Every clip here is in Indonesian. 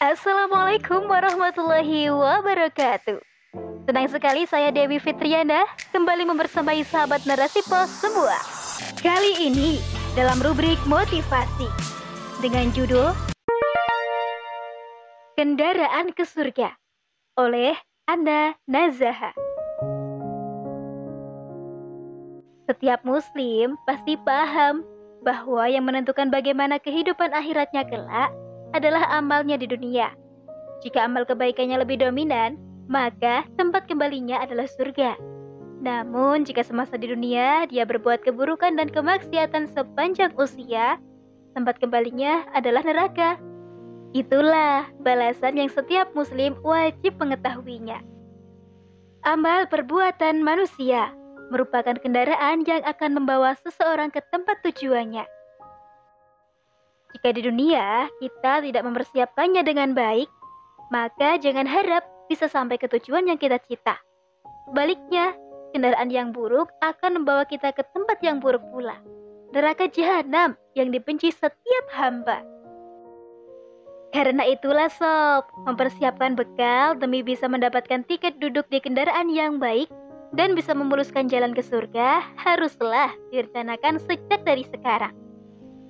Assalamualaikum warahmatullahi wabarakatuh. Senang sekali saya Dewi Fitriana kembali membersamai sahabat narasi pos semua. Kali ini dalam rubrik motivasi dengan judul Kendaraan ke Surga oleh Anda Nazaha. Setiap muslim pasti paham bahwa yang menentukan bagaimana kehidupan akhiratnya kelak adalah amalnya di dunia. Jika amal kebaikannya lebih dominan, maka tempat kembalinya adalah surga. Namun, jika semasa di dunia dia berbuat keburukan dan kemaksiatan sepanjang usia, tempat kembalinya adalah neraka. Itulah balasan yang setiap muslim wajib mengetahuinya. Amal perbuatan manusia merupakan kendaraan yang akan membawa seseorang ke tempat tujuannya. Jika di dunia kita tidak mempersiapkannya dengan baik, maka jangan harap bisa sampai ke tujuan yang kita cita. Baliknya, kendaraan yang buruk akan membawa kita ke tempat yang buruk pula. Neraka jahanam yang dibenci setiap hamba. Karena itulah sob, mempersiapkan bekal demi bisa mendapatkan tiket duduk di kendaraan yang baik dan bisa memuluskan jalan ke surga haruslah direncanakan sejak dari sekarang.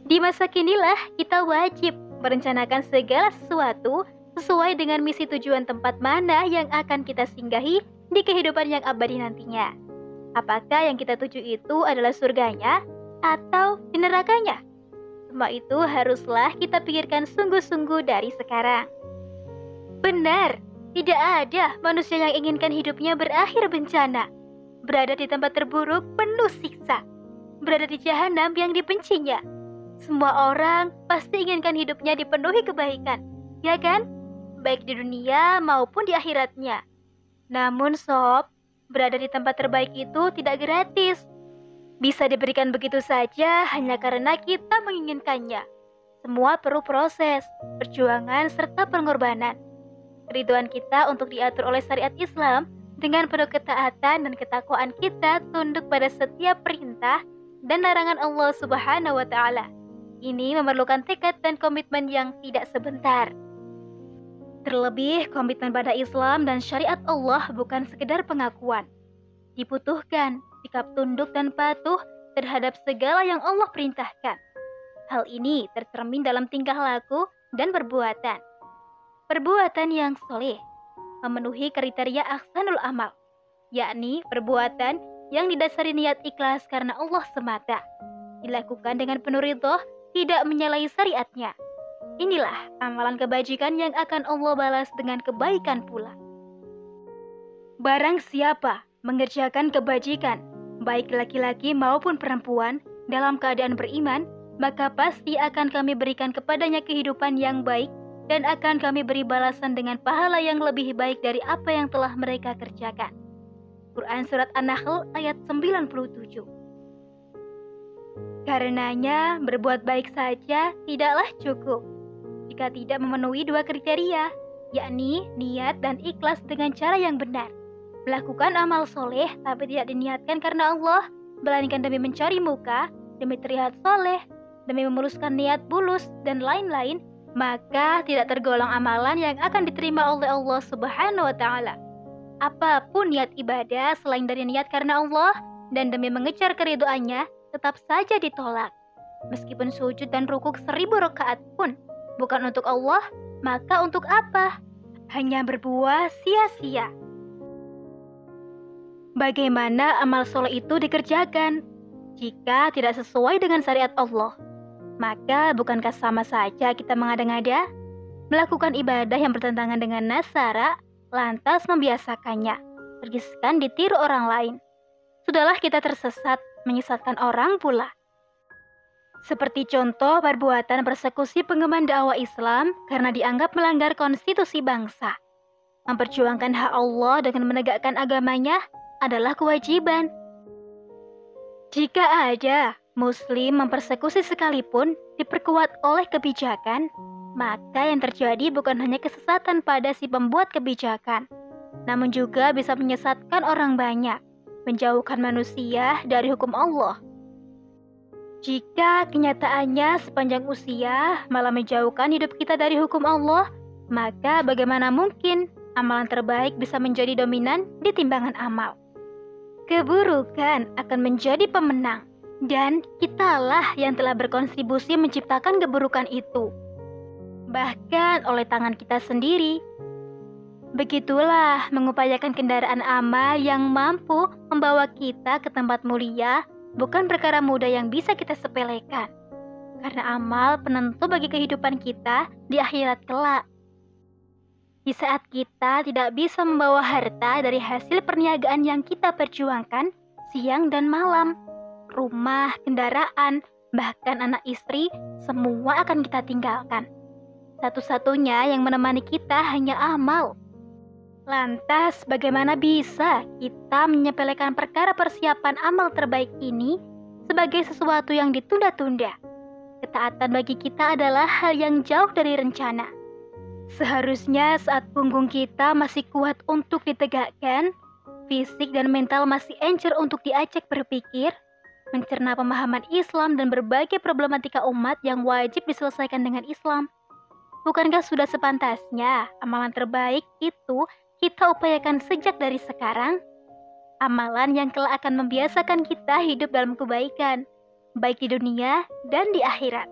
Di masa kinilah kita wajib merencanakan segala sesuatu sesuai dengan misi tujuan tempat mana yang akan kita singgahi di kehidupan yang abadi nantinya. Apakah yang kita tuju itu adalah surganya atau di nerakanya? Semua itu haruslah kita pikirkan sungguh-sungguh dari sekarang. Benar, tidak ada manusia yang inginkan hidupnya berakhir bencana, berada di tempat terburuk penuh siksa, berada di jahanam yang dibencinya. Semua orang pasti inginkan hidupnya dipenuhi kebaikan, ya kan? Baik di dunia maupun di akhiratnya. Namun sob, berada di tempat terbaik itu tidak gratis. Bisa diberikan begitu saja hanya karena kita menginginkannya. Semua perlu proses, perjuangan, serta pengorbanan. Keriduan kita untuk diatur oleh syariat Islam dengan penuh ketaatan dan ketakwaan kita tunduk pada setiap perintah dan larangan Allah Subhanahu wa taala. Ini memerlukan tekad dan komitmen yang tidak sebentar. Terlebih, komitmen pada Islam dan syariat Allah bukan sekedar pengakuan. Dibutuhkan sikap tunduk dan patuh terhadap segala yang Allah perintahkan. Hal ini tercermin dalam tingkah laku dan perbuatan perbuatan yang soleh, memenuhi kriteria ahsanul amal, yakni perbuatan yang didasari niat ikhlas karena Allah semata, dilakukan dengan penuh ridho, tidak menyalahi syariatnya. Inilah amalan kebajikan yang akan Allah balas dengan kebaikan pula. Barang siapa mengerjakan kebajikan, baik laki-laki maupun perempuan, dalam keadaan beriman, maka pasti akan kami berikan kepadanya kehidupan yang baik dan akan kami beri balasan dengan pahala yang lebih baik dari apa yang telah mereka kerjakan. Quran Surat An-Nahl ayat 97 Karenanya, berbuat baik saja tidaklah cukup jika tidak memenuhi dua kriteria, yakni niat dan ikhlas dengan cara yang benar. Melakukan amal soleh tapi tidak diniatkan karena Allah, melainkan demi mencari muka, demi terlihat soleh, demi memuluskan niat bulus, dan lain-lain, maka tidak tergolong amalan yang akan diterima oleh Allah Subhanahu wa taala. Apa pun niat ibadah selain dari niat karena Allah dan demi mengejar keriduannya tetap saja ditolak. Meskipun sujud dan rukuk seribu rakaat pun bukan untuk Allah, maka untuk apa? Hanya berbuah sia-sia. Bagaimana amal soleh itu dikerjakan jika tidak sesuai dengan syariat Allah? Maka bukankah sama saja kita mengada-ngada? Melakukan ibadah yang bertentangan dengan nasara, lantas membiasakannya, tergiskan ditiru orang lain. Sudahlah kita tersesat, menyesatkan orang pula. Seperti contoh perbuatan persekusi pengemban dakwah Islam karena dianggap melanggar konstitusi bangsa. Memperjuangkan hak Allah dengan menegakkan agamanya adalah kewajiban. Jika ada Muslim mempersekusi sekalipun diperkuat oleh kebijakan, maka yang terjadi bukan hanya kesesatan pada si pembuat kebijakan, namun juga bisa menyesatkan orang banyak, menjauhkan manusia dari hukum Allah. Jika kenyataannya sepanjang usia malah menjauhkan hidup kita dari hukum Allah, maka bagaimana mungkin amalan terbaik bisa menjadi dominan di timbangan amal? Keburukan akan menjadi pemenang, dan kitalah yang telah berkontribusi menciptakan keburukan itu, bahkan oleh tangan kita sendiri. Begitulah mengupayakan kendaraan amal yang mampu membawa kita ke tempat mulia bukan perkara mudah yang bisa kita sepelekan. Karena amal penentu bagi kehidupan kita di akhirat kelak. Di saat kita tidak bisa membawa harta dari hasil perniagaan yang kita perjuangkan siang dan malam, rumah, kendaraan, bahkan anak istri, semua akan kita tinggalkan. Satu-satunya yang menemani kita hanya amal. Lantas, bagaimana bisa kita menyepelekan perkara persiapan amal terbaik ini sebagai sesuatu yang ditunda-tunda? Ketaatan bagi kita adalah hal yang jauh dari rencana. Seharusnya saat punggung kita masih kuat untuk ditegakkan, fisik dan mental masih encer untuk diajak berpikir, mencerna pemahaman Islam dan berbagai problematika umat yang wajib diselesaikan dengan Islam. Bukankah sudah sepantasnya amalan terbaik itu kita upayakan sejak dari sekarang, amalan yang kelak akan membiasakan kita hidup dalam kebaikan, baik di dunia dan di akhirat.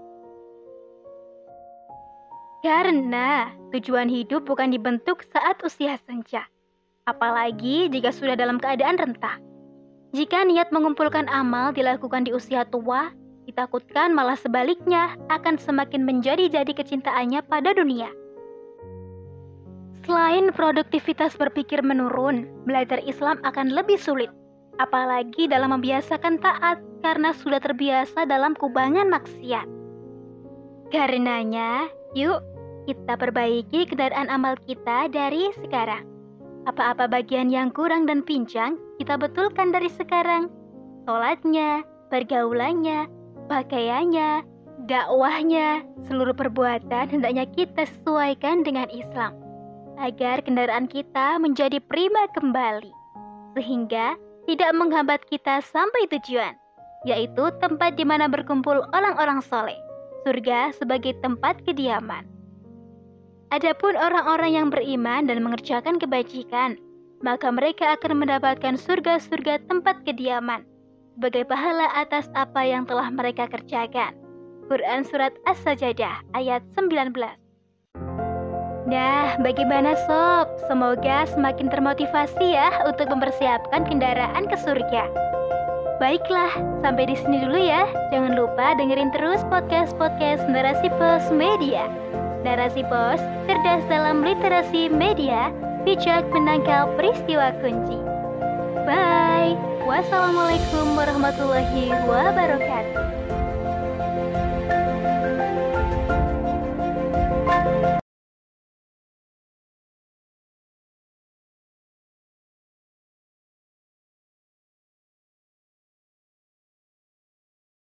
Karena tujuan hidup bukan dibentuk saat usia senja, apalagi jika sudah dalam keadaan rentah. Jika niat mengumpulkan amal dilakukan di usia tua, ditakutkan malah sebaliknya akan semakin menjadi-jadi kecintaannya pada dunia. Selain produktivitas berpikir menurun, belajar Islam akan lebih sulit, apalagi dalam membiasakan taat karena sudah terbiasa dalam kubangan maksiat. Karenanya, yuk kita perbaiki kendaraan amal kita dari sekarang. Apa-apa bagian yang kurang dan pincang, kita betulkan dari sekarang. Sholatnya, pergaulannya, pakaiannya, dakwahnya, seluruh perbuatan hendaknya kita sesuaikan dengan Islam agar kendaraan kita menjadi prima kembali, sehingga tidak menghambat kita sampai tujuan, yaitu tempat di mana berkumpul orang-orang soleh, surga sebagai tempat kediaman. Adapun orang-orang yang beriman dan mengerjakan kebajikan, maka mereka akan mendapatkan surga-surga tempat kediaman, sebagai pahala atas apa yang telah mereka kerjakan. Quran Surat As-Sajadah ayat 19 Nah, bagaimana sob? Semoga semakin termotivasi ya untuk mempersiapkan kendaraan ke surga. Baiklah, sampai di sini dulu ya. Jangan lupa dengerin terus podcast-podcast Narasi Pos Media. Narasi Pos, cerdas dalam literasi media, bijak menangkal peristiwa kunci. Bye. Wassalamualaikum warahmatullahi wabarakatuh.